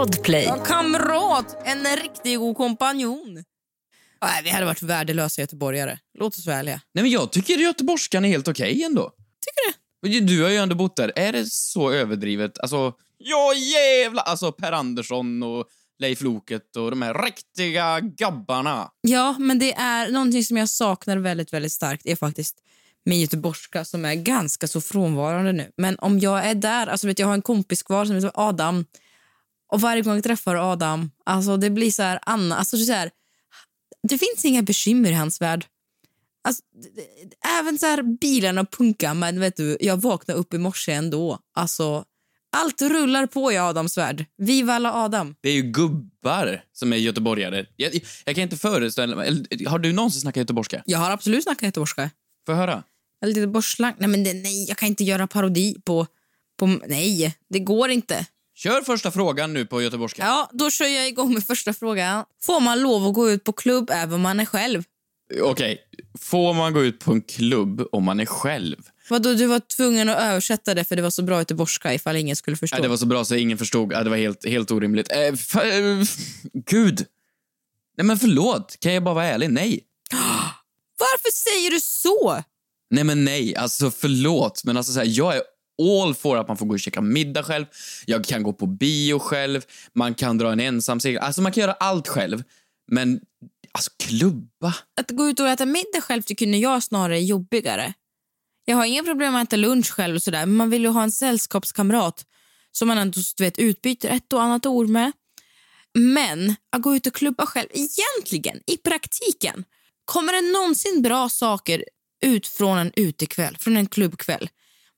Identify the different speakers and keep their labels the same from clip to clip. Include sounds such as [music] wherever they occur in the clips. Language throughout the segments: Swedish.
Speaker 1: Podplay.
Speaker 2: Ja, kamrat, en riktig god kompanjon. Nej, vi hade varit värdelösa göteborgare. Låt oss vara ärliga.
Speaker 3: Nej, men jag tycker göteborgskan är helt okej ändå.
Speaker 2: Tycker du?
Speaker 3: Du har ju ändå bott där. Är det så överdrivet? Alltså, ja jävlar! Alltså Per Andersson och Leif Loket och de här riktiga gabbarna.
Speaker 2: Ja, men det är någonting som jag saknar väldigt, väldigt starkt är faktiskt min göteborgska som är ganska så frånvarande nu. Men om jag är där, alltså vet jag har en kompis kvar som heter Adam och varje gång jag träffar Adam, alltså det blir så här Anna, alltså så här, det finns inga bekymmer i hans värld. Alltså, även så här bilarna och punka, men vet du, jag vaknar upp i morse ändå. Alltså, allt rullar på i Adams värld. Viva alla Adam.
Speaker 3: Det är ju gubbar som är göteborgare. Jag, jag kan inte föreställa mig... Har du någonsin snackat göteborgska?
Speaker 2: Jag har absolut snackat göteborgska.
Speaker 3: Får jag höra?
Speaker 2: Eller lite borslang. Nej, men det, nej, jag kan inte göra parodi på, på... Nej, det går inte.
Speaker 3: Kör första frågan nu på göteborgska.
Speaker 2: Ja, då kör jag igång med första frågan. Får man lov att gå ut på klubb även om man är själv?
Speaker 3: Okej, får man gå ut på en klubb om man är själv?
Speaker 2: Vadå, du var tvungen att översätta det för det var så bra göteborgska ifall ingen skulle förstå.
Speaker 3: Nej, det var så bra så ingen förstod. Ja, det var helt, helt orimligt. Eh, eh, gud! Nej, men förlåt. Kan jag bara vara ärlig? Nej. [gasps]
Speaker 2: Varför säger du så?
Speaker 3: Nej, men nej. Alltså, förlåt. Men alltså, så här, jag är all for att man får gå och käka middag själv. Jag kan gå på bio själv. Man kan dra en ensam segel. Alltså, man kan göra allt själv. Men, alltså, klubba?
Speaker 2: Att gå ut och äta middag själv tycker jag snarare är jobbigare. Jag har inga problem med att äta lunch själv och sådär, men man vill ju ha en sällskapskamrat som man ändå du vet, utbyter ett och annat ord med. Men att gå ut och klubba själv, egentligen, i praktiken, kommer det någonsin bra saker ut från en utekväll, från en klubbkväll?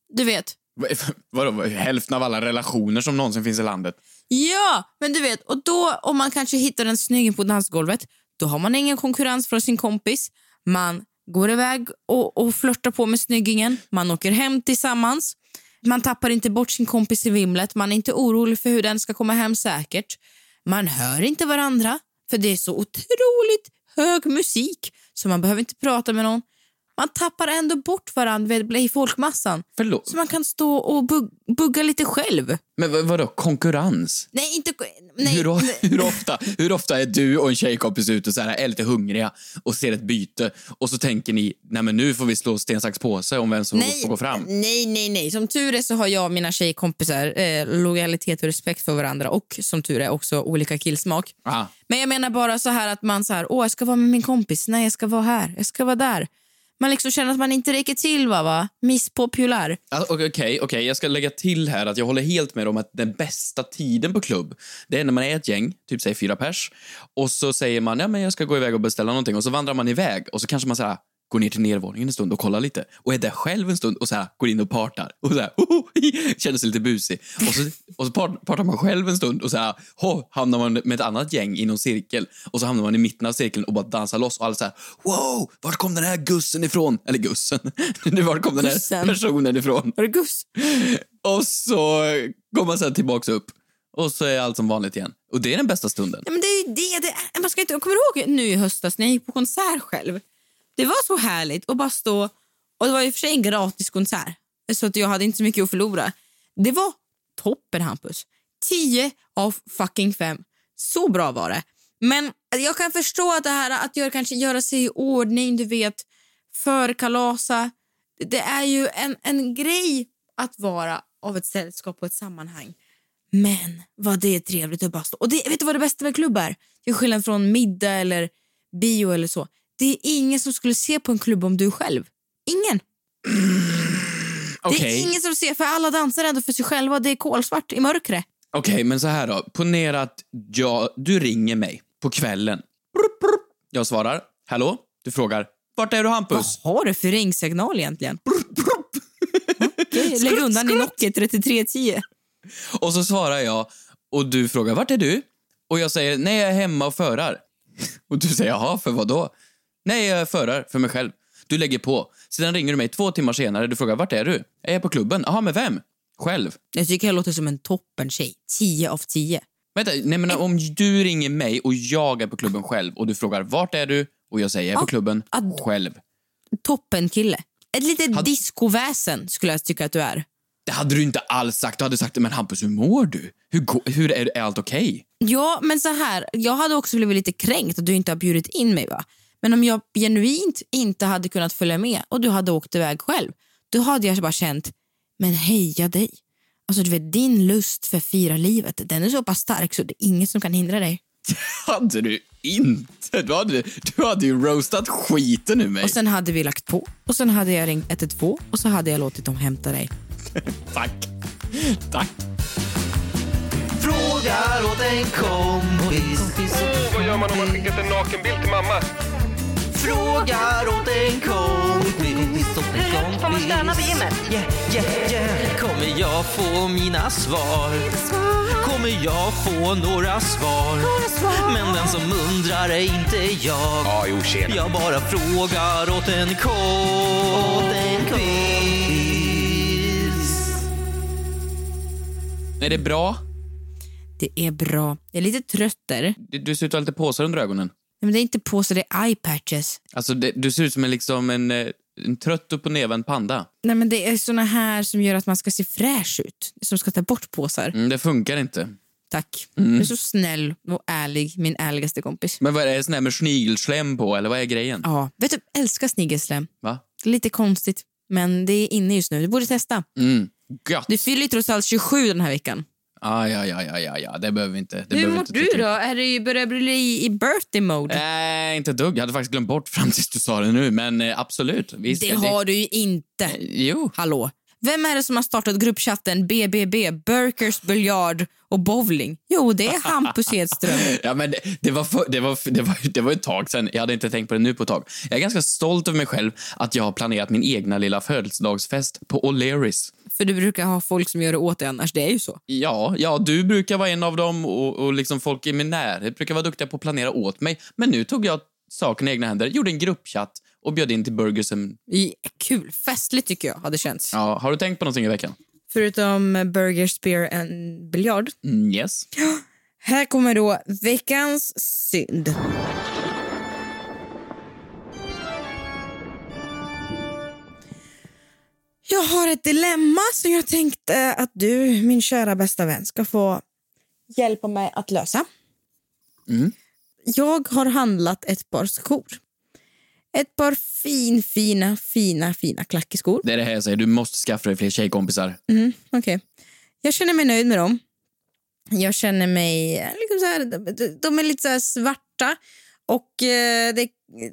Speaker 2: Du vet,
Speaker 3: Vadå, hälften av alla relationer som någonsin finns i landet?
Speaker 2: Ja, men du vet, och då om man kanske hittar en snygg på dansgolvet, då har man ingen konkurrens från sin kompis. Man går iväg och, och flörtar på med snyggingen. Man åker hem tillsammans. Man tappar inte bort sin kompis i vimlet. Man är inte orolig för hur den ska komma hem säkert. Man hör inte varandra, för det är så otroligt hög musik så man behöver inte prata med någon. Man tappar ändå bort varandra i folkmassan.
Speaker 3: Förlåt.
Speaker 2: Så man kan stå och bug bugga lite själv.
Speaker 3: Men vad- vadå, konkurrens?
Speaker 2: Nej, inte... Nej,
Speaker 3: Hur,
Speaker 2: nej. [laughs]
Speaker 3: hur, ofta, hur ofta är du och en tjejkompis ute och så här, är lite hungriga och ser ett byte och så tänker ni nej men nu får vi slå sten, sax, påse om vem som får gå fram?
Speaker 2: Nej, nej, nej. Som tur är så har jag och mina tjejkompisar eh, lojalitet och respekt för varandra och som tur är också olika killsmak.
Speaker 3: Ah.
Speaker 2: Men jag menar bara så här att man så här, åh jag ska vara med min kompis, nej jag ska vara här, jag ska vara där. Man liksom känner att man inte räcker till va, va? Misspopulär.
Speaker 3: Alltså, Okej, okay, okay, jag ska lägga till här att jag håller helt med om att den bästa tiden på klubb, det är när man är ett gäng, typ säg fyra pers, och så säger man ja men jag ska gå iväg och beställa någonting och så vandrar man iväg och så kanske man säger går ner till nedervåningen en stund och kollar lite och är där själv en stund och så här går in och partar och så här "Hoho", känner sig lite busig och så, och så part- partar man själv en stund och så här ho, hamnar man med ett annat gäng i någon cirkel och så hamnar man i mitten av cirkeln och bara dansar loss och alla så här wow, vart kom den här gussen ifrån? Eller gussen, [laughs] vart kom den här
Speaker 2: Gussen.
Speaker 3: personen ifrån?
Speaker 2: Var det Gus?
Speaker 3: Och så går man sen tillbaks upp. Och så är allt som vanligt igen. Och det är den bästa stunden.
Speaker 2: Ja, men det är det, det är, man ska inte, jag kommer ihåg nu i höstas när jag gick på konsert själv. Det var så härligt att bara stå, och det var i och för sig en gratis konsert, så att jag hade inte så mycket att förlora. Det var toppen Hampus. 10 av fucking 5. Så bra var det. Men jag kan förstå att det här att göra, kanske göra sig i ordning, du vet, förkalasa. Det- Det är ju en, en grej att vara av ett sällskap och ett sammanhang. Men vad det är trevligt att bara stå. Och det, vet du vad det bästa med klubb är? Till skillnad från middag eller bio eller så. Det är ingen som skulle se på en klubb om du är själv. Ingen. Det
Speaker 3: Okej,
Speaker 2: är ingen som ser, för alla dansar ändå för sig själva. Det är kolsvart i mörkret.
Speaker 3: Okej, men så här då. Ponera att jag, du ringer mig på kvällen. Jag svarar, hallå? Du frågar, vart är du Hampus?
Speaker 2: Vad har du för ringsignal egentligen? [laughs] Lägg undan din Nokia 3310.
Speaker 3: Och så svarar jag och du frågar, vart är du? Och jag säger, nej jag är hemma och förar. Och du säger, jaha, för vad då? Nej, jag förar för mig själv. Du lägger på. Sedan ringer du mig två timmar senare. Du frågar, vart är du? Är jag på klubben? Jaha, med vem? Själv.
Speaker 2: Jag tycker jag låter som en toppen tjej. 10 av 10.
Speaker 3: Vänta, nej men om du ringer mig och jag är på klubben själv och du frågar, vart är du? Och jag säger, jag är på
Speaker 2: Ja,
Speaker 3: klubben
Speaker 2: att-
Speaker 3: själv.
Speaker 2: Toppen kille. Ett litet
Speaker 3: Had-
Speaker 2: diskoväsen skulle jag tycka att du är.
Speaker 3: Det hade du inte alls sagt. Du hade sagt, men Hampus, hur mår du? Hur, hur är, är allt okej?
Speaker 2: Ja, men så här. Jag hade också blivit lite kränkt att du inte har bjudit in mig. va? Men om jag genuint inte hade kunnat följa med och du hade åkt iväg själv, då hade jag bara känt, men heja dig. Alltså du vet, din lust för fira livet, den är så pass stark så det är inget som kan hindra dig. [laughs]
Speaker 3: hade du inte. Du hade, du hade ju roastat skiten ur mig.
Speaker 2: Och sen hade vi lagt på och sen hade jag ringt 112 och så hade jag låtit dem hämta dig. [laughs]
Speaker 3: Tack. Tack.
Speaker 1: Frågar åt en kompis.
Speaker 4: Åh, vad gör man om man skickat en nakenbild till mamma?
Speaker 1: Frågar åt en kompis. Åt en
Speaker 5: Hur högt får man stöna på gymmet?
Speaker 1: Yeah, yeah, yeah. Kommer jag få mina svar? Kommer jag få några svar? Men den som undrar är inte jag.
Speaker 4: Ja, jo, tjena.
Speaker 1: Jag bara frågar åt en kompis.
Speaker 3: Är det bra?
Speaker 2: Det är bra. Jag är lite trött där.
Speaker 3: Du, du ser ut att ha lite påsar under ögonen.
Speaker 2: Men det är inte på så det är eye patches.
Speaker 3: Alltså, det, du ser ut som en, liksom en, eh, en trött upp och nervänd panda.
Speaker 2: Nej, men det är såna här som gör att man ska se fräsch ut. Som ska ta bort påsar.
Speaker 3: Mm, det funkar inte.
Speaker 2: Tack. Du är så snäll och ärlig, min ärligaste kompis.
Speaker 3: Men vad är det sån här med snigelslem på, eller vad är grejen?
Speaker 2: Ja, vet du, jag älskar snigelslem.
Speaker 3: Va?
Speaker 2: Lite konstigt, men det är inne just nu. Du borde testa.
Speaker 3: Mm. Gött.
Speaker 2: Du fyller ju trots allt 27 den här veckan.
Speaker 3: Ah, ja, ja, ja, ja, ja, det behöver vi inte. Det
Speaker 2: Hur mår
Speaker 3: inte
Speaker 2: du då? Är du börjar bli i, i birthday mode?
Speaker 3: Nej, inte ett dugg. Jag hade faktiskt glömt bort fram tills du sa det nu, men eh, absolut. Visst,
Speaker 2: det har du ju inte.
Speaker 3: Jo.
Speaker 2: Hallå? Vem är det som har startat gruppchatten BBB, Burkers, biljard och bowling? Jo, det är Hampus Hedström. [laughs]
Speaker 3: Ja, men det, det, var för, det, var, det, var, det var ett tag sen. Jag hade inte tänkt på det nu på ett tag. Jag är ganska stolt över mig själv att jag har planerat min egna lilla födelsedagsfest på O'Learys.
Speaker 2: För du brukar ha folk som gör det åt dig annars, det är ju så.
Speaker 3: Ja, ja, du brukar vara en av dem och, och liksom folk i min närhet brukar vara duktiga på att planera åt mig. Men nu tog jag saken i egna händer, gjorde en gruppchatt och bjöd in till burgersen.
Speaker 2: I, kul, festligt tycker jag hade känts.
Speaker 3: Ja, har du tänkt på någonting i veckan?
Speaker 2: Förutom eh, burger, spear and biljard.
Speaker 3: Mm, yes.
Speaker 2: Här kommer då veckans synd. Jag har ett dilemma som jag tänkte att du, min kära bästa vän, ska få hjälpa mig att lösa.
Speaker 3: Mm.
Speaker 2: Jag har handlat ett par skor. Ett par fin, fina, fina, fina klackeskor.
Speaker 3: Det är det här jag säger, du måste skaffa dig fler tjejkompisar.
Speaker 2: Mm, okej. Jag känner mig nöjd med dem. Jag känner mig... Liksom så här, de- är lite så svarta och eh, det är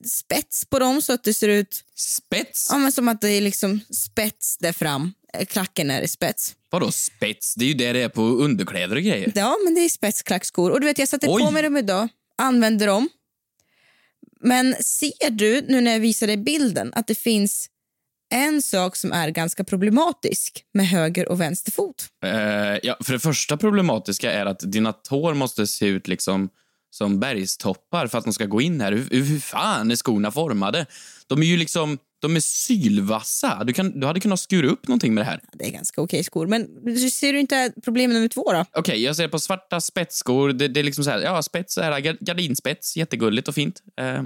Speaker 2: spets på dem så att det ser ut
Speaker 3: Spets?
Speaker 2: ja, men som att det är liksom spets där fram. Eh, Klacken är i spets.
Speaker 3: Vadå spets? Det är ju det det är på underkläder och grejer.
Speaker 2: Ja, men det är spetsklackskor. Och du vet, jag satte
Speaker 3: Oj.
Speaker 2: på mig dem idag, använde dem. Men ser du nu när jag visar dig bilden att det finns en sak som är ganska problematisk med höger och vänster fot?
Speaker 3: Eh, ja, för det första problematiska är att dina tår måste se ut liksom som bergstoppar för att de ska gå in här. Hur, hur fan är skorna formade? De är ju liksom de är sylvassa. Du, kan, du hade kunnat skura upp någonting med det här.
Speaker 2: Det är ganska okej skor. Men ser du inte problem nummer två då?
Speaker 3: Okej, jag ser på svarta spetsskor. Det, det är liksom så här, ja, spets är gardinspets, jättegulligt och fint. Eh,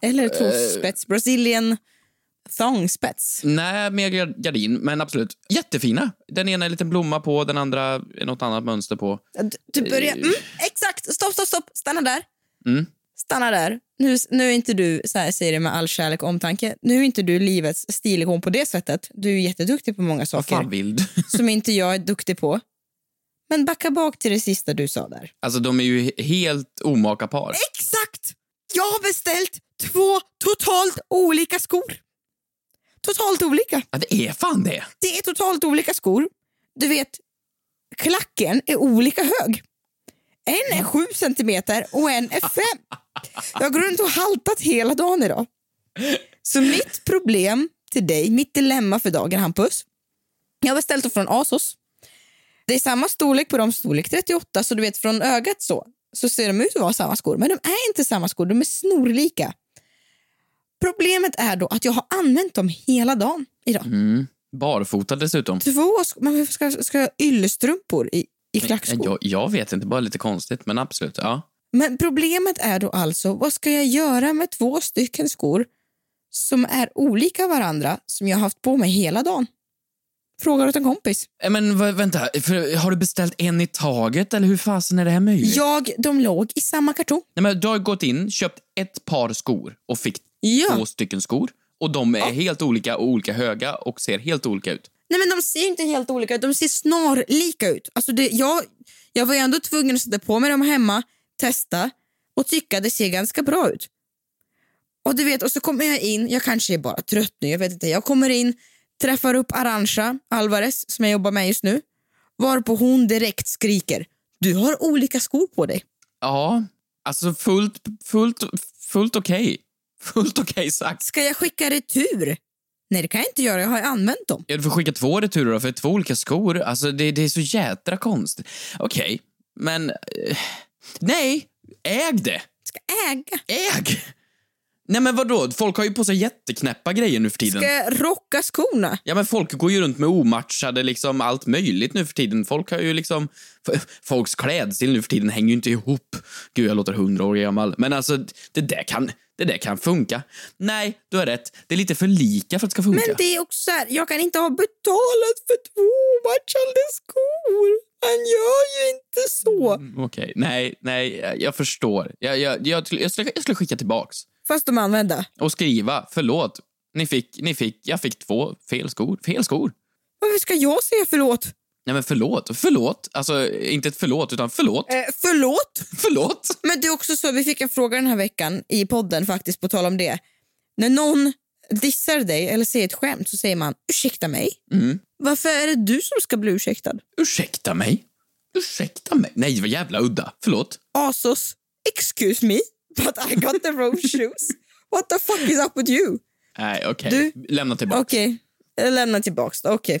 Speaker 2: Eller tåspets, Brazilian thong-spets.
Speaker 3: nej, mer gar- gardin, men absolut. Jättefina. Den ena är en liten blomma på, den andra är något annat mönster på.
Speaker 2: Du, börjar... Mm, exakt! Stopp, stopp, stopp! Stanna där.
Speaker 3: Mm.
Speaker 2: Stanna där. Nu, nu är inte du, så här säger det med all kärlek och omtanke, nu är inte du livets stilikon på det sättet. Du är jätteduktig på många saker [laughs] som inte jag är duktig på. Men backa bak till det sista du sa där.
Speaker 3: Alltså, de är ju he- helt omaka par.
Speaker 2: Exakt! Jag har beställt två totalt olika skor. Totalt olika.
Speaker 3: Ja, det är fan det.
Speaker 2: Det är totalt olika skor. Du vet, klacken är olika hög. En är sju centimeter och en är fem. Jag går runt och haltat hela dagen idag. Så mitt problem till dig, mitt dilemma för dagen Hampus. Jag har beställt från Asos. Det är samma storlek på dem, storlek 38, så du vet från ögat så, så ser de ut att vara samma skor. Men de är inte samma skor, de är snorlika. Problemet är då att jag har använt dem hela dagen idag.
Speaker 3: Mm. Barfota dessutom.
Speaker 2: Två sk- man ska, ska ha yllestrumpor i, i klackskor.
Speaker 3: Jag, jag vet inte, bara lite konstigt, men absolut. Ja.
Speaker 2: Men problemet är då alltså, vad ska jag göra med två stycken skor som är olika varandra som jag har haft på mig hela dagen? Frågar åt en kompis.
Speaker 3: Eh, Men vänta, för, har du beställt en i taget eller hur fasen är det här möjligt?
Speaker 2: Jag, de låg i samma kartong.
Speaker 3: Nej, men du har gått in, köpt ett par skor och fick
Speaker 2: Ja.
Speaker 3: två stycken skor. Och de är helt olika och olika höga och ser helt olika ut.
Speaker 2: Nej men de ser inte helt olika ut, de ser snarlika ut. Alltså det, jag, jag var ändå tvungen att sätta på mig dem hemma, testa och tycka det ser ganska bra ut. Och du vet, och så kommer jag in, jag kanske är bara trött nu, jag vet inte. Jag kommer in, träffar upp Arantxa Alvarez som jag jobbar med just nu. Varpå hon direkt skriker, du har olika skor på dig.
Speaker 3: Ja, alltså fullt, fullt, fullt okej. Fullt okej sagt.
Speaker 2: Ska jag skicka retur? Nej det kan jag inte göra, jag har använt dem.
Speaker 3: Ja, du får skicka två returer då, för två olika skor. Alltså, det, det är så jädra konstigt. Okej, men... eh, nej, äg det!
Speaker 2: Ska äga?
Speaker 3: Äg! Nej men vadå, folk har ju på sig jätteknäppa grejer nu för tiden.
Speaker 2: Ska jag rocka skorna?
Speaker 3: Ja men folk går ju runt med omatchade liksom allt möjligt nu för tiden. Folk har ju liksom... Folks klädstil nu för tiden hänger ju inte ihop. Gud, jag låter hundra år gammal. Men alltså, det där kan, det där kan funka. Nej, du har rätt. Det är lite för lika för att det ska funka.
Speaker 2: Men det är också så här, jag kan inte ha betalat för två matchande skor. Han gör ju inte så.
Speaker 3: Okej, nej, nej, jag- jag förstår. Jag, jag, jag, jag, skulle, jag skulle skicka tillbaks.
Speaker 2: Fast de är använda.
Speaker 3: Och skriva, förlåt. Ni fick, ni fick, jag fick två fel skor. Fel skor.
Speaker 2: Varför ska jag säga förlåt?
Speaker 3: Nej men förlåt, förlåt. Alltså, inte ett förlåt, utan förlåt.
Speaker 2: Eh, förlåt? [laughs]
Speaker 3: Förlåt.
Speaker 2: Men det är också så, vi fick en fråga den här veckan i podden faktiskt på tal om det. När någon dissar dig eller säger ett skämt så säger man ursäkta mig.
Speaker 3: Mm.
Speaker 2: Varför är det du som ska bli ursäktad?
Speaker 3: Ursäkta mig? Ursäkta mig? Nej, vad jävla udda. Förlåt.
Speaker 2: Asos, excuse me, but I got the wrong [laughs] shoes. What the fuck is up with you?
Speaker 3: Nej, okej.
Speaker 2: Du-
Speaker 3: Lämna tillbaka.
Speaker 2: Okej, jag lämnar tillbaks. Okej.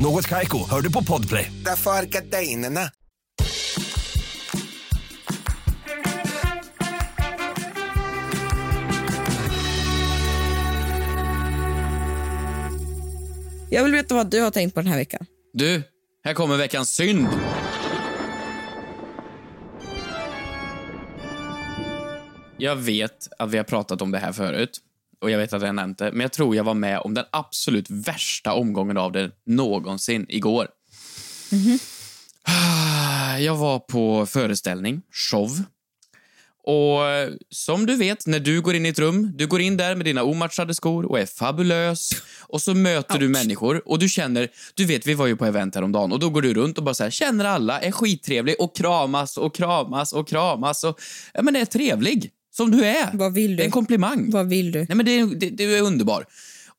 Speaker 6: Något Kaiko, hör du på Podplay.
Speaker 7: Därför är gardinerna.
Speaker 2: Jag vill veta vad du har tänkt på den här veckan.
Speaker 3: Du, här kommer veckans synd. Jag vet att vi har pratat om det här förut och jag vet att jag nämnt det, men jag tror jag var med om den absolut värsta omgången av det någonsin igår. Jag var på föreställning, show. Och eh, som du vet, när du går in i ett rum, du går in där med dina omatchade skor och är fabulös. Och så möter du människor och du känner, du vet vi var ju på event häromdagen och då går du runt och bara så här, känner alla, är skittrevlig och kramas och kramas och kramas och, ja men är trevlig. Som du är.
Speaker 2: Vad vill du?
Speaker 3: En komplimang.
Speaker 2: Vad vill du?
Speaker 3: Nej men det, är- det, du är underbar.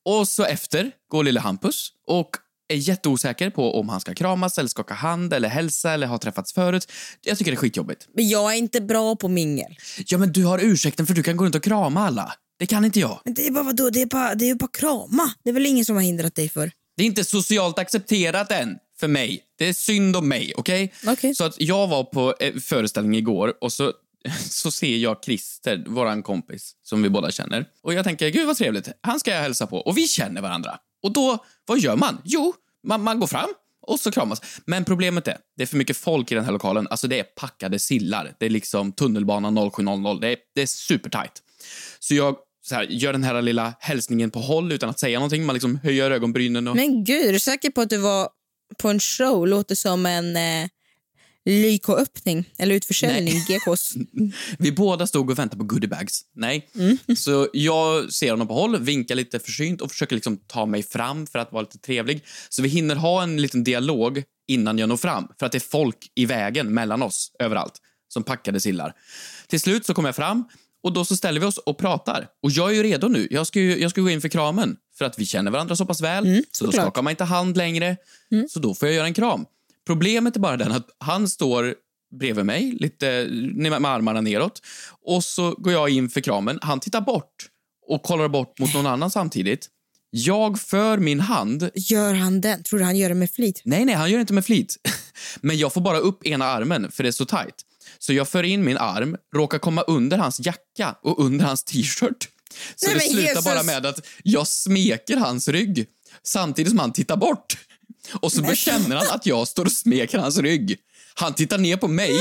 Speaker 3: Och så efter går lille Hampus och är jätteosäker på om han ska kramas eller skaka hand eller hälsa eller ha träffats förut. Jag tycker det är skitjobbigt.
Speaker 2: Men jag är inte bra på mingel.
Speaker 3: Ja, men du har ursäkten för du kan gå runt och krama alla. Det kan inte jag.
Speaker 2: Men det är bara vadå? Det är bara, det är bara krama. Det är väl ingen som har hindrat dig för?
Speaker 3: Det är inte socialt accepterat än för mig. Det är synd om mig, okej?
Speaker 2: Okej.
Speaker 3: Så att jag var på eh, föreställning igår och så, [laughs] så ser jag Christer, våran kompis, som vi båda känner. Och jag tänker, gud vad trevligt, han ska jag hälsa på. Och vi känner varandra. Och då, vad gör man? Jo, man, man går fram och så kramas. Men problemet är, det är för mycket folk i den här lokalen. Alltså det är packade sillar. Det är liksom tunnelbana 0700. Det är, det är supertight. Så jag så här, gör den här lilla hälsningen på håll utan att säga någonting. Man liksom höjer ögonbrynen och...
Speaker 2: Men gud, är du säker på att du var på en show? Låter som en eh, Lyko-öppning eller utförsäljning, GKs. [laughs]
Speaker 3: Vi båda stod och väntade på goodiebags. Nej. Så jag ser honom på håll, vinkar lite försynt och försöker liksom ta mig fram för att vara lite trevlig. Så vi hinner ha en liten dialog innan jag når fram. För att det är folk i vägen mellan oss överallt som packade sillar. Till slut så kommer jag fram och då så ställer vi oss och pratar. Och jag är ju redo nu. Jag ska ju jag ska gå in för kramen. För att vi känner varandra så pass väl. så då skakar man inte hand längre. Så då får jag göra en kram. Problemet är bara den att han står bredvid mig, lite med armarna neråt. Och så går jag in för kramen. Han tittar bort och kollar bort mot någon annan samtidigt. Jag för min hand
Speaker 2: Gör han den? Tror du han gör det med flit?
Speaker 3: Nej, nej, han gör inte med flit. [laughs] Men jag får bara upp ena armen för det är så tight. Så jag för in min arm, råkar komma under hans jacka och under hans t-shirt. Så
Speaker 2: Nej,
Speaker 3: det slutar
Speaker 2: Jesus.
Speaker 3: bara med att jag smeker hans rygg samtidigt som han tittar bort. Och så känner han att jag står och smeker hans rygg. Han tittar ner på mig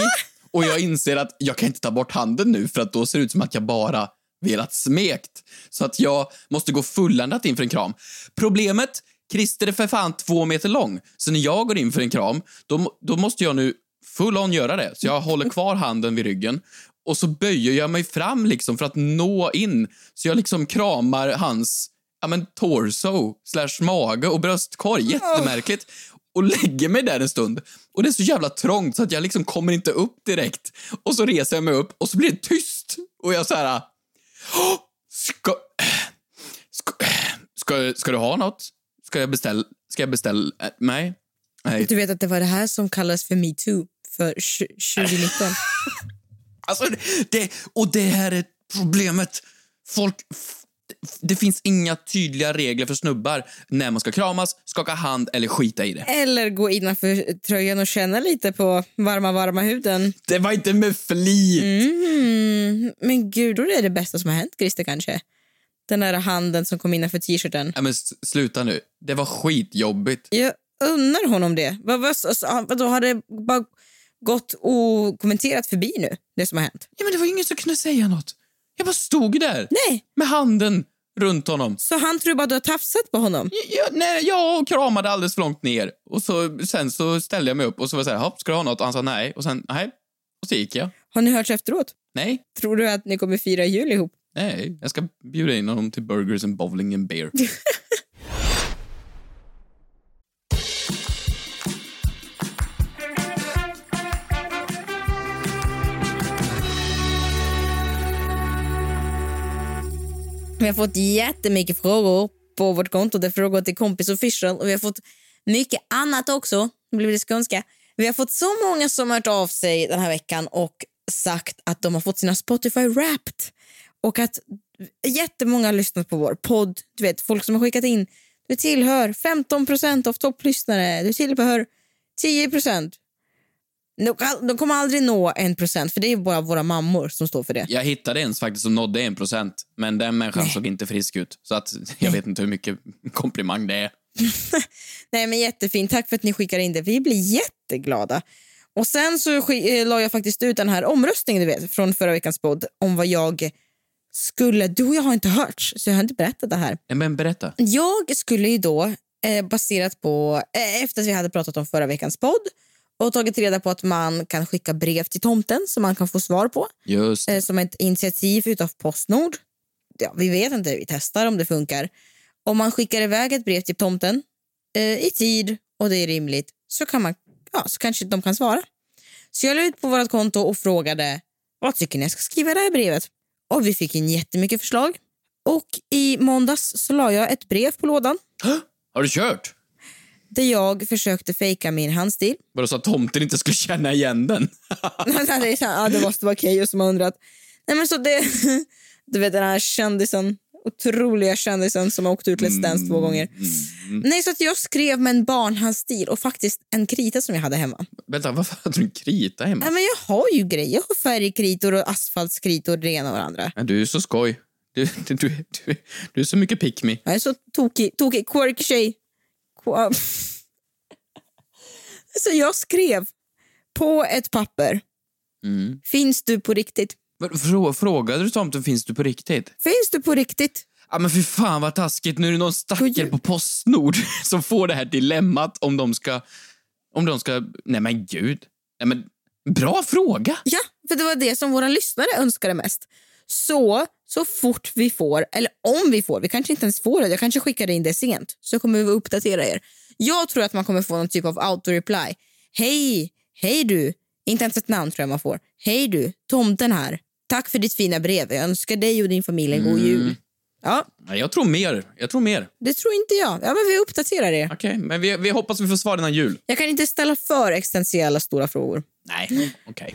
Speaker 3: och jag inser att jag kan inte ta bort handen nu för att då ser det ut som att jag bara velat smekt. Så att jag måste gå fulländat in för en kram. Problemet, Christer är för fan två meter lång. Så när jag går in för en kram, då, då måste jag nu full on göra det. Så jag håller kvar handen vid ryggen och så böjer jag mig fram liksom för att nå in. Så jag liksom kramar hans ja, men, torso slash mage och bröstkorg. Jättemärkligt. Och lägger mig där en stund. Och det är så jävla trångt så att jag liksom kommer inte upp direkt. Och så reser jag mig upp och så blir det tyst. Och jag så här... "Åh, Ska, ska, ska, ska du ha något? Ska jag beställa? Ska jag beställa? äh, Nej. Nej.
Speaker 2: Du vet att det var det här som kallas för metoo för tj- 2019. [laughs]
Speaker 3: Alltså, det, och det här är problemet. Folk... Det finns inga tydliga regler för snubbar när man ska kramas, skaka hand eller skita i det.
Speaker 2: Eller gå innanför tröjan och känna lite på varma, varma huden.
Speaker 3: Det var inte med flit.
Speaker 2: Mm. Men gud, då är det det bästa som har hänt Christer kanske. Den där handen som kom innanför t-shirten.
Speaker 3: Nej, men sluta nu. Det var skitjobbigt.
Speaker 2: Jag unnar honom det. Vad, vad, alltså, vadå, har det bara gått okommenterat förbi nu, det som har hänt?
Speaker 3: Ja, men det var ingen som kunde säga något. Jag bara stod där
Speaker 2: Nej,
Speaker 3: med handen runt honom.
Speaker 2: så han tror bara att du har tafsat på honom?
Speaker 3: Ja, nej, jag kramade alldeles för långt ner. Och så, sen så ställde jag mig upp och så var jag så här, "Hopp, ska du ha något? Och han sa nej. Och sen, nej. Och så gick jag.
Speaker 2: Har ni hört efteråt?
Speaker 3: Nej,
Speaker 2: Tror du att ni kommer fira jul ihop?
Speaker 3: nej. Jag ska bjuda in honom till burgers and bowling and beer. [laughs]
Speaker 2: Vi har fått jättemycket frågor på vårt konto. Det är frågor till kompis official och vi har fått mycket annat också. Nu blir det skånska. Vi har fått så många som har hört av sig den här veckan och sagt att de har fått sina Spotify Wrapped och att jättemånga har lyssnat på vår podd. Du vet, folk som har skickat in. Du tillhör 15% av topplyssnare. Du tillhör 10 de, kommer aldrig nå 1% för det är bara våra mammor som står för det.
Speaker 3: Jag hittade en faktiskt som nådde en procent, men den människan såg inte frisk ut. Så att jag vet inte hur mycket komplimang det är. [laughs]
Speaker 2: Nej men jättefint, tack för att ni skickar in det. Vi blir jätteglada. Och sen så eh, la jag faktiskt ut den här omröstningen du vet, från förra veckans podd om vad jag skulle... Du och jag har inte hört, så jag har inte berättat det här.
Speaker 3: Men berätta.
Speaker 2: Jag skulle ju då, eh, baserat på, eh, efter att vi hade pratat om förra veckans podd och tagit reda på att man kan skicka brev till tomten som man kan få svar på
Speaker 3: Just
Speaker 2: eh, som ett initiativ utav Postnord. Ja, vi vet inte, vi testar om det funkar. Om man skickar iväg ett brev till tomten eh, i tid och det är rimligt så, kan man, ja, så kanske de kan svara. Så jag la ut på vårt konto och frågade vad tycker ni jag ska skriva i det här brevet? Och vi fick in jättemycket förslag. Och i måndags så la jag ett brev på lådan
Speaker 3: Har du kört?
Speaker 2: Där jag försökte fejka min handstil. [laughs]
Speaker 3: Var det så att tomten inte skulle känna igen den? [laughs]
Speaker 2: Nej, ja, det måste vara Keyyo som har undrat. Nej, men så det, [laughs] du vet den här kändisen, otroliga kändisen som har åkt ut Let's Dance två gånger. Nej, så att jag skrev med en barnhandstil och faktiskt en krita som jag hade hemma.
Speaker 3: Vänta, varför hade du en krita hemma?
Speaker 2: Nej, men jag har ju grejer. Jag har färgkritor och asfaltskritor det ena och det andra.
Speaker 3: Men Du är så skoj. Du, du, du, du, du är så mycket pick me.
Speaker 2: Jag är så tokig, tokig quirky tjej. Qu- Så jag skrev på ett papper.
Speaker 3: Mm.
Speaker 2: Finns du på riktigt?
Speaker 3: Frå, frågade du tomten finns du på riktigt?
Speaker 2: Finns du på riktigt?
Speaker 3: Ja men för fan vad taskigt. Nu är det någon stackare på Postnord [laughs] som får det här dilemmat om de ska... Om de ska... Nej men gud. Nej men, bra fråga.
Speaker 2: Ja, för det var det som våra lyssnare önskade mest. Så, så fort vi får, eller om vi får, vi kanske inte ens får det, jag kanske skickar in det sent, så kommer vi uppdatera er. Jag tror att man kommer få någon typ av auto-reply. Hej, hej du. Inte ens ett namn tror jag man får. Hej du, tomten här. Tack för ditt fina brev. Jag önskar dig och din familj en god jul. Ja,
Speaker 3: jag tror mer. Jag tror mer.
Speaker 2: det tror inte jag. Ja, men vi uppdaterar er.
Speaker 3: Okej, men vi, vi hoppas vi får svar innan jul.
Speaker 2: Jag kan inte ställa för existentiella stora frågor.
Speaker 3: Nej, okej.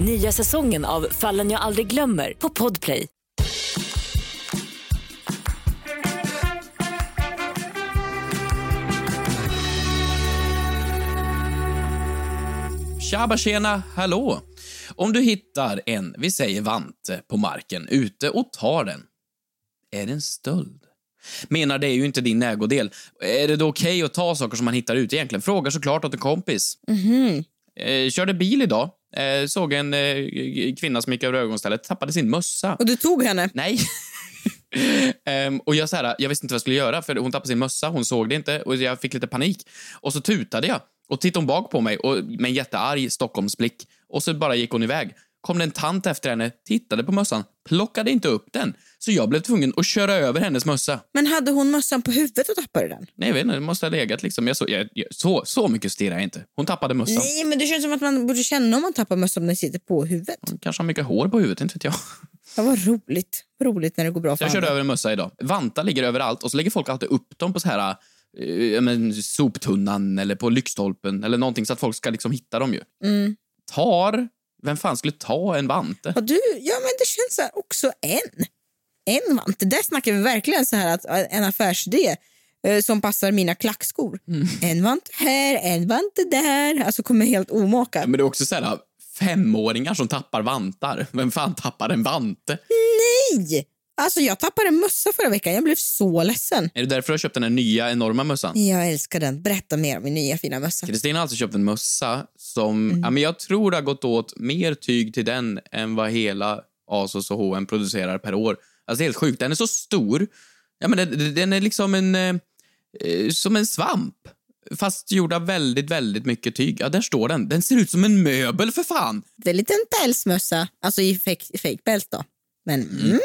Speaker 5: Nya säsongen av Fallen jag aldrig glömmer på Podplay.
Speaker 3: Tjaba tjena, hallå! Om du hittar en, vi säger vante, på marken ute och tar den. Är det en stöld? Menar, det är ju inte din ägodel. Är det då okej att ta saker som man hittar ute egentligen? Fråga såklart åt en kompis. Eh, körde bil idag. Eh, såg en eh, kvinna som gick över ögonstället, tappade sin mössa.
Speaker 2: Och du tog henne?
Speaker 3: Nej. [laughs] Ehm, och jag, så här, jag visste inte vad jag skulle göra, för hon tappade sin mössa, hon såg det inte och jag fick lite panik. Och så tutade jag och tittade hon bak på mig och, med en jättearg Stockholmsblick. Och så bara gick hon iväg. Kom det en tant efter henne, tittade på mössan, plockade inte upp den. Så jag blev tvungen att köra över hennes mössa.
Speaker 2: Men hade hon mössan på huvudet och tappade den?
Speaker 3: Nej, jag vet inte, det måste ha legat liksom. Jag så, jag, jag, så, så mycket stirrar jag inte. Hon tappade mössan.
Speaker 2: Nej, men det känns som att man borde känna om man tappar mössan om den sitter på huvudet.
Speaker 3: Kanske har mycket hår på huvudet, inte vet jag.
Speaker 2: Ja, vad roligt. Roligt när det går bra för
Speaker 3: Jag körde över en mössa idag. Vantar ligger överallt och så lägger folk alltid upp dem på så här eh, men, soptunnan eller på lyktstolpen eller någonting så att folk ska liksom hitta dem ju.
Speaker 2: Mm.
Speaker 3: Tar, vem fan skulle ta en vante?
Speaker 2: Har du, ja men det känns så här också en. En vante. Där snackar vi verkligen så här att äh, en affärsidé eh, som passar mina klackskor.
Speaker 3: Mm.
Speaker 2: En vante här, en vante där. Alltså kommer helt omaka.
Speaker 3: Men det är också så här femåringar som tappar vantar. Vem fan tappar en vante?
Speaker 2: Nej! Alltså jag tappade en mössa förra veckan. Jag blev så ledsen.
Speaker 3: Är det därför du har köpt den här nya enorma mössan?
Speaker 2: Jag älskar den. Berätta mer om min nya fina mössa.
Speaker 3: Kristina har alltså köpt en mössa som, ja, men jag tror det har gått åt mer tyg till den än vad hela Asos och H&M producerar per år. Alltså är helt sjukt. Den är så stor. Ja, men den, den är liksom en, eh, eh, som en svamp. Fast gjord av väldigt, väldigt mycket tyg. Ja, där står den. Den ser ut som en möbel för fan.
Speaker 2: Det är en liten pälsmössa. Alltså i fake, fake päls då. Men mm.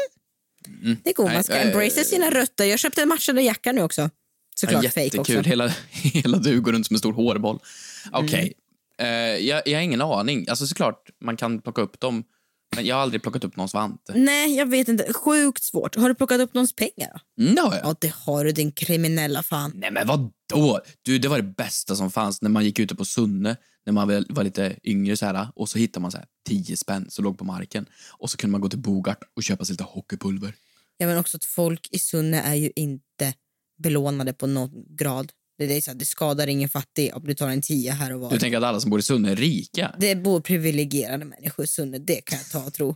Speaker 2: det går. Man
Speaker 3: Nej,
Speaker 2: ska embrace sina rötter. Jag köpte en matchande jacka nu också. Såklart
Speaker 3: ja,
Speaker 2: fake också.
Speaker 3: Hela, [laughs] hela du går runt som en stor hårboll. Okej. Eh, jag, jag har ingen aning. Alltså såklart, man kan plocka upp dem. Men jag har aldrig plockat upp någons vante.
Speaker 2: Nej, jag vet inte. Sjukt svårt. Har du plockat upp någons pengar?
Speaker 3: Mm, det har jag.
Speaker 2: Ja, det har du din kriminella fan.
Speaker 3: Nej men vad då? Du, det var det bästa som fanns när man gick ute på Sunne när man var lite yngre så här och så hittade man så här 10 spänn som låg på marken och så kunde man gå till Bogart och köpa sig lite hockeypulver.
Speaker 2: Ja, men också att folk i Sunne är ju inte belånade på någon grad. Det, är så här, det skadar ingen fattig om du tar en tia här och var.
Speaker 3: Du tänker att alla som bor i Sunne är rika?
Speaker 2: Det bor privilegierade människor i Sunne, det kan jag ta och tro.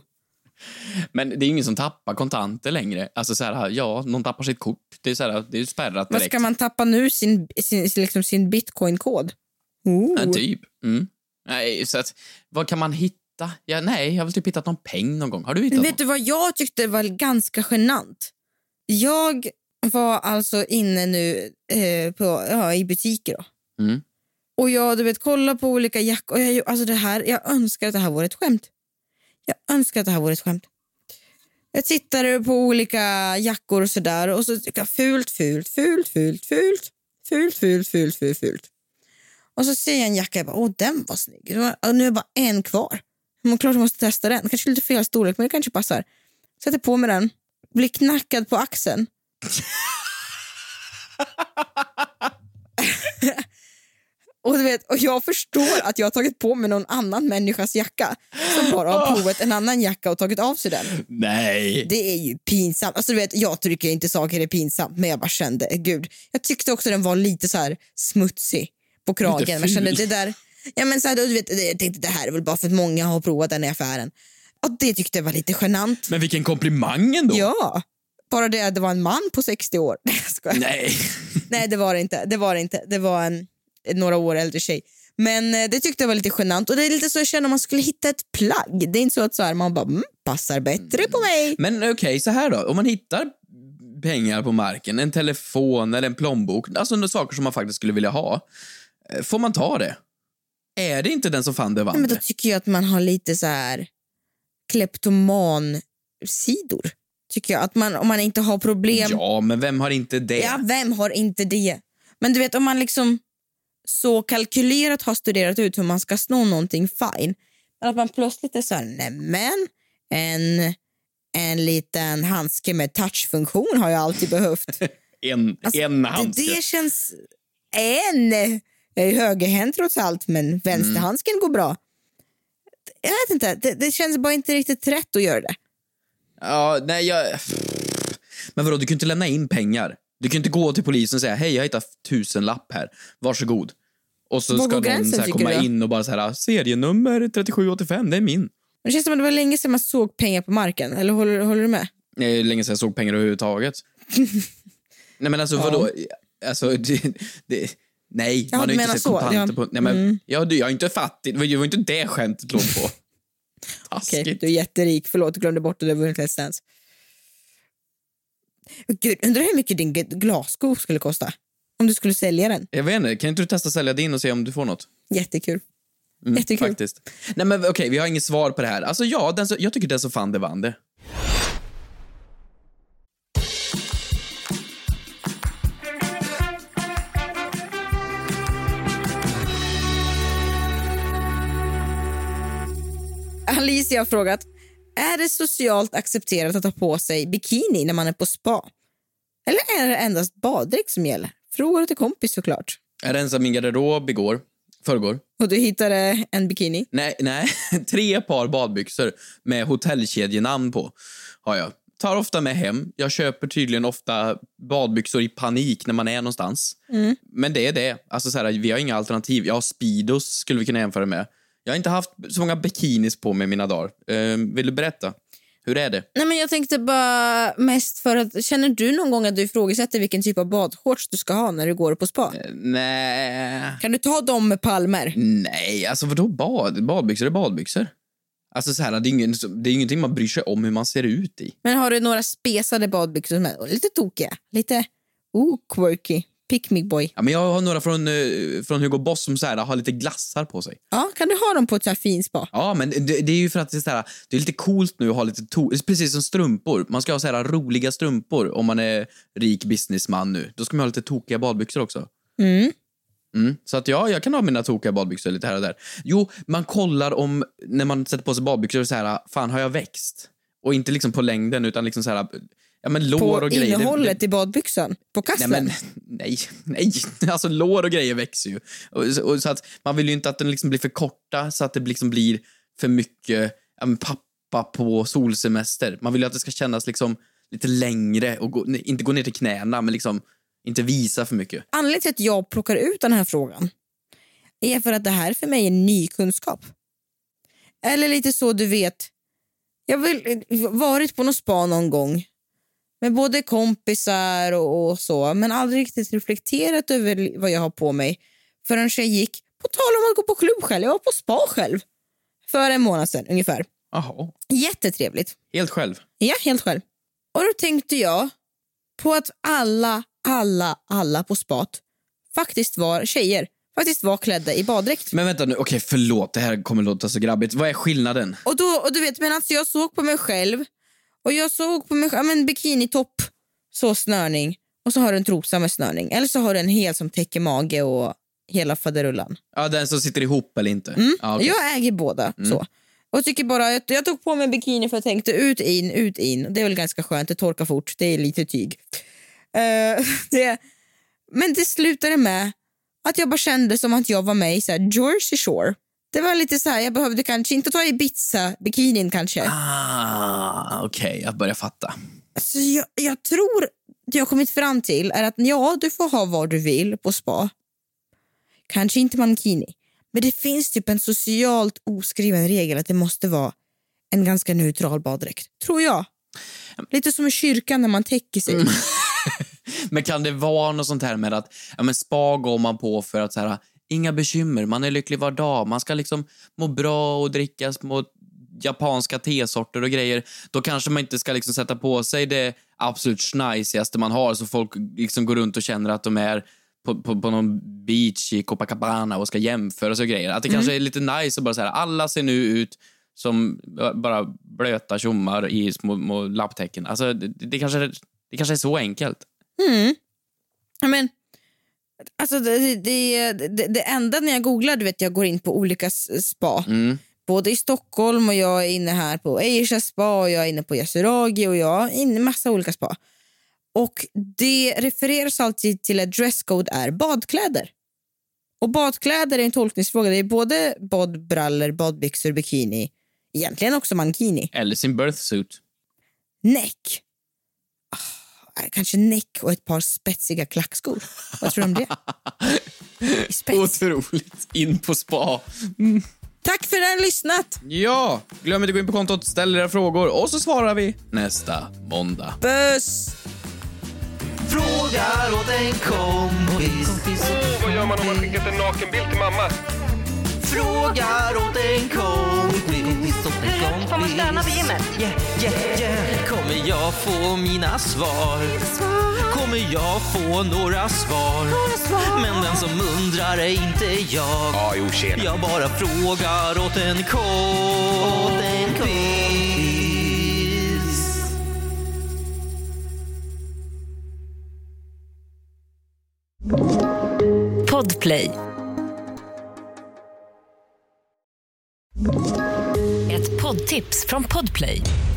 Speaker 2: [laughs]
Speaker 3: Men det är ingen som tappar kontanter längre. Alltså så här, ja, någon tappar sitt kort. Det är så här, det är spärrat
Speaker 2: Vad
Speaker 3: direkt.
Speaker 2: ska man tappa nu? Sin, sin, liksom sin bitcoin-kod?
Speaker 3: Ja, typ. Mm. Nej, så att, vad kan man hitta? Ja, nej, jag har väl typ hittat någon peng någon gång. Har du hittat
Speaker 2: Vet du vad jag tyckte var ganska genant? Jag var alltså inne nu eh, på, ja, i butiker. Då.
Speaker 3: Mm.
Speaker 2: Och jag du vet, kollar på olika jackor. Jag, alltså det här, jag önskar att det här vore ett skämt. Jag önskar att det här vore ett skämt. Jag tittar på olika jackor och sådär och så tycker jag fult, fult, fult, fult, fult, fult, fult, fult, fult, fult. Och så ser jag en jacka jag bara, åh den var snygg. Och nu är bara en kvar. Men klart jag måste testa den. Kanske lite fel storlek men det kanske passar. Sätter på mig den, blir knackad på axeln. [laughs] och, du vet, och jag förstår att jag har tagit på mig någon annan människas jacka som bara har provat en annan jacka och tagit av sig den.
Speaker 3: Nej.
Speaker 2: Det är ju pinsamt. Alltså, du vet, jag tycker inte saker är pinsamt men jag bara kände, eh, gud. Jag tyckte också den var lite så här smutsig på kragen. Men kände det där, ja, men så här, du vet, jag tänkte det här är väl bara för att många har provat den i affären. Och det tyckte jag var lite genant.
Speaker 3: Men vilken komplimang ändå.
Speaker 2: Ja, bara det att det var en man på 60 år. [laughs] Nej.
Speaker 3: Nej. [laughs]
Speaker 2: Nej det var det inte. Det var det inte. Det var en, några år äldre tjej. Men eh, det tyckte jag var lite genant. Och det är lite så jag känner om man skulle hitta ett plagg. Det är inte så att så här, man bara, mm, passar bättre på mig.
Speaker 3: Men okej, så här då. Om man hittar pengar på marken, en telefon eller en plånbok, alltså saker som man faktiskt skulle vilja ha, eh, får man ta det? Är det inte den som fann det vann
Speaker 2: men då tycker jag att man har lite så här kleptoman-sidor. Tycker jag. Att man, om man inte har problem.
Speaker 3: Ja, men vem har inte det?
Speaker 2: Ja, vem har inte det? Men du vet om man liksom så kalkylerat har studerat ut hur man ska sno någonting, fine. Men att man plötsligt är så här, nämen, en, en liten handske med touchfunktion har jag alltid behövt. [laughs]
Speaker 3: En,
Speaker 2: Alltså,
Speaker 3: en handske.
Speaker 2: Det, det känns... En! Jag är högerhänt trots allt, men vänsterhandsken går bra. Jag vet inte, det, det känns bara inte riktigt rätt att göra det.
Speaker 3: Ja, nej, jag... Men vadå, du kan inte lämna in pengar. Du kan inte gå till polisen och säga hej, jag har hittat tusen lapp här. Varsågod. Och så
Speaker 2: Var
Speaker 3: ska någon
Speaker 2: gränsen,
Speaker 3: så här komma in och bara så här, serienummer 3785, det är min.
Speaker 2: Men Det känns som att det var länge sedan man såg pengar på marken. Eller håller, håller du med?
Speaker 3: Det är länge sedan jag såg pengar överhuvudtaget. [laughs] nej men alltså vadå? Alltså, det, det, nej,
Speaker 2: Ja,
Speaker 3: man har ju inte sett
Speaker 2: så,
Speaker 3: kontanter
Speaker 2: ja. Mm.
Speaker 3: på... Nej men, ja, du, jag är inte fattig. Det var inte det skämtet låg på.
Speaker 2: Okej,
Speaker 3: Taskigt.
Speaker 2: du är jätterik. Förlåt, jag glömde bort att du har vunnit Let's Dance. Gud, undrar hur mycket din glassko skulle kosta? Om du skulle sälja den.
Speaker 3: Jag vet inte, kan inte du testa sälja din och se om du får något?
Speaker 2: Jättekul.
Speaker 3: Mm,
Speaker 2: Jättekul.
Speaker 3: Faktiskt. Nej men okej, vi har inget svar på det här. Alltså ja, den som, jag tycker den som fann det vann det.
Speaker 2: Alicia har frågat, är det socialt accepterat att ha på sig bikini när man är på spa? Eller är det endast baddräkt som gäller? Frågar till kompis såklart.
Speaker 3: Jag rensade min garderob igår, förrgår.
Speaker 2: Och du hittade en bikini?
Speaker 3: Nej, nej, [laughs] tre par badbyxor med hotellkedjenamn på har jag. Tar ofta med hem. Jag köper tydligen ofta badbyxor i panik när man är någonstans. Men det är det. Alltså så här, vi har inga alternativ. Jag har Speedos skulle vi kunna jämföra med. Jag har inte haft så många bikinis på mig mina dagar. Eh, vill du berätta? Hur är det?
Speaker 2: Nej, men jag tänkte bara mest för att, känner du någon gång att du ifrågasätter vilken typ av badshorts du ska ha när du går på spa?
Speaker 3: Nej.
Speaker 2: Kan du ta dem med palmer?
Speaker 3: Nej, alltså vadå bad? Badbyxor är badbyxor. Alltså så här, det är, ingen, det är ingenting man bryr sig om hur man ser ut i.
Speaker 2: Men har du några spesade badbyxor som är lite tokiga? Lite oh, quirky? Pick me boy.
Speaker 3: Ja, men jag har några från, eh, från Hugo Boss som så här, har lite glassar på sig.
Speaker 2: Ja, kan du ha dem på ett så här fint spa?
Speaker 3: Ja, men det, det är ju för att det är, så här, det är lite coolt nu att ha lite to- precis som strumpor. Man ska ha så här roliga strumpor om man är rik businessman nu. Då ska man ha lite tokiga badbyxor också.
Speaker 2: Mm.
Speaker 3: Mm. Så att ja, jag kan ha mina tokiga badbyxor lite här och där. Jo, man kollar om, när man sätter på sig badbyxor, så här, fan har jag växt? Och inte liksom på längden utan liksom så här, ja men lår
Speaker 2: På
Speaker 3: och grejer.
Speaker 2: Innehållet
Speaker 3: det,
Speaker 2: i badbyxan? På kassen?
Speaker 3: Nej, men [laughs] nej, nej. [laughs] Alltså lår och grejer växer ju. Och, och, så att man vill ju inte att den liksom blir för korta så att det liksom blir för mycket ja, pappa på solsemester. Man vill ju att det ska kännas liksom lite längre och gå, inte gå ner till knäna men liksom inte visa för mycket.
Speaker 2: Anledningen till att jag plockar ut den här frågan är för att det här för mig är ny kunskap. Eller lite så du vet, jag har varit på någon spa någon gång med både kompisar och, och så men aldrig riktigt reflekterat över vad jag har på mig förrän jag gick, på tal om att gå på klubb själv, jag var på spa själv för en månad sedan ungefär.
Speaker 3: Jaha,
Speaker 2: Jättetrevligt.
Speaker 3: helt själv.
Speaker 2: Ja, helt själv. Och då tänkte jag på att alla, alla, alla på spat faktiskt var tjejer. Faktiskt var klädda i baddräkt.
Speaker 3: Men vänta nu, okej förlåt, det här kommer låta så grabbigt. Vad är skillnaden?
Speaker 2: Och, då, och du vet, alltså jag såg på mig själv och jag såg på mig själv, men bikinitopp, så snörning och så har du en trosa med snörning. Eller så har du en hel som täcker mage och hela faderullan.
Speaker 3: Ja, den som sitter ihop eller inte?
Speaker 2: Mm.
Speaker 3: Ja, okej.
Speaker 2: Jag äger båda. så. Och tycker bara, jag, jag tog på mig bikini för jag tänkte ut, in, ut, in. Det är väl ganska skönt, det torkar fort, det är lite tyg. Eh, [laughs] det, men det slutade med att jag bara kände som att jag var med i så här Jersey Shore. Det var lite så här, jag behövde kanske inte ta Ibiza-bikinin kanske.
Speaker 3: Ah, okej, jag börjar fatta.
Speaker 2: Så jag, jag tror det jag kommit fram till är att ja, du får ha vad du vill på spa. Kanske inte mankini. Men det finns typ en socialt oskriven regel att det måste vara en ganska neutral baddräkt. Tror jag. Lite som i kyrkan när man täcker sig. [laughs]
Speaker 3: Men kan det vara något sånt här med att ja, men spa går man på för att så här, inga bekymmer, man är lycklig var dag, man ska liksom må bra och dricka små japanska tesorter och grejer. Då kanske man inte ska liksom sätta på sig det absolut schnajsigaste man har så folk liksom går runt och känner att de är på, på, på någon beach i Copacabana och ska jämföra sig och grejer. Att det kanske är lite nice att bara säga alla ser nu ut som bara blöta tjommar i små, små lapptäcken. Alltså, det, det, kanske, det kanske är så enkelt.
Speaker 2: Mm. Men, alltså det, det, det, det enda när jag googlar, du vet jag går in på olika spa.
Speaker 3: Mm.
Speaker 2: Både i Stockholm och jag är inne här på Asia spa och jag är inne på Yasuragi och jag är inne i massa olika spa. Och det refereras alltid till att dresscode är badkläder. Och badkläder är en tolkningsfråga. Det är både badbrallor, badbyxor, bikini, egentligen också mankini.
Speaker 3: Eller sin birthsuit.
Speaker 2: Näck. Ah, kanske näck och ett par spetsiga klackskor. Vad tror du om det? [laughs] Spets.
Speaker 3: Otroligt. In på spa.
Speaker 2: Tack för att ni har lyssnat.
Speaker 3: Ja, glöm inte att gå in på kontot, ställ era frågor och så svarar vi nästa måndag.
Speaker 2: Puss!
Speaker 1: Frågar åt en kompis.
Speaker 4: Åh, vad gör man om man skickat en nakenbild till mamma?
Speaker 1: Frågar åt en kompis. Hur
Speaker 5: får man stöna på gymmet?
Speaker 1: Yeah, yeah, yeah. Kommer jag få mina svar? Kommer jag få några svar? Men den som undrar är inte jag.
Speaker 6: Ja, jo, tjena.
Speaker 1: Jag bara frågar åt en kompis.
Speaker 5: Podplay. Ett poddtips från Podplay.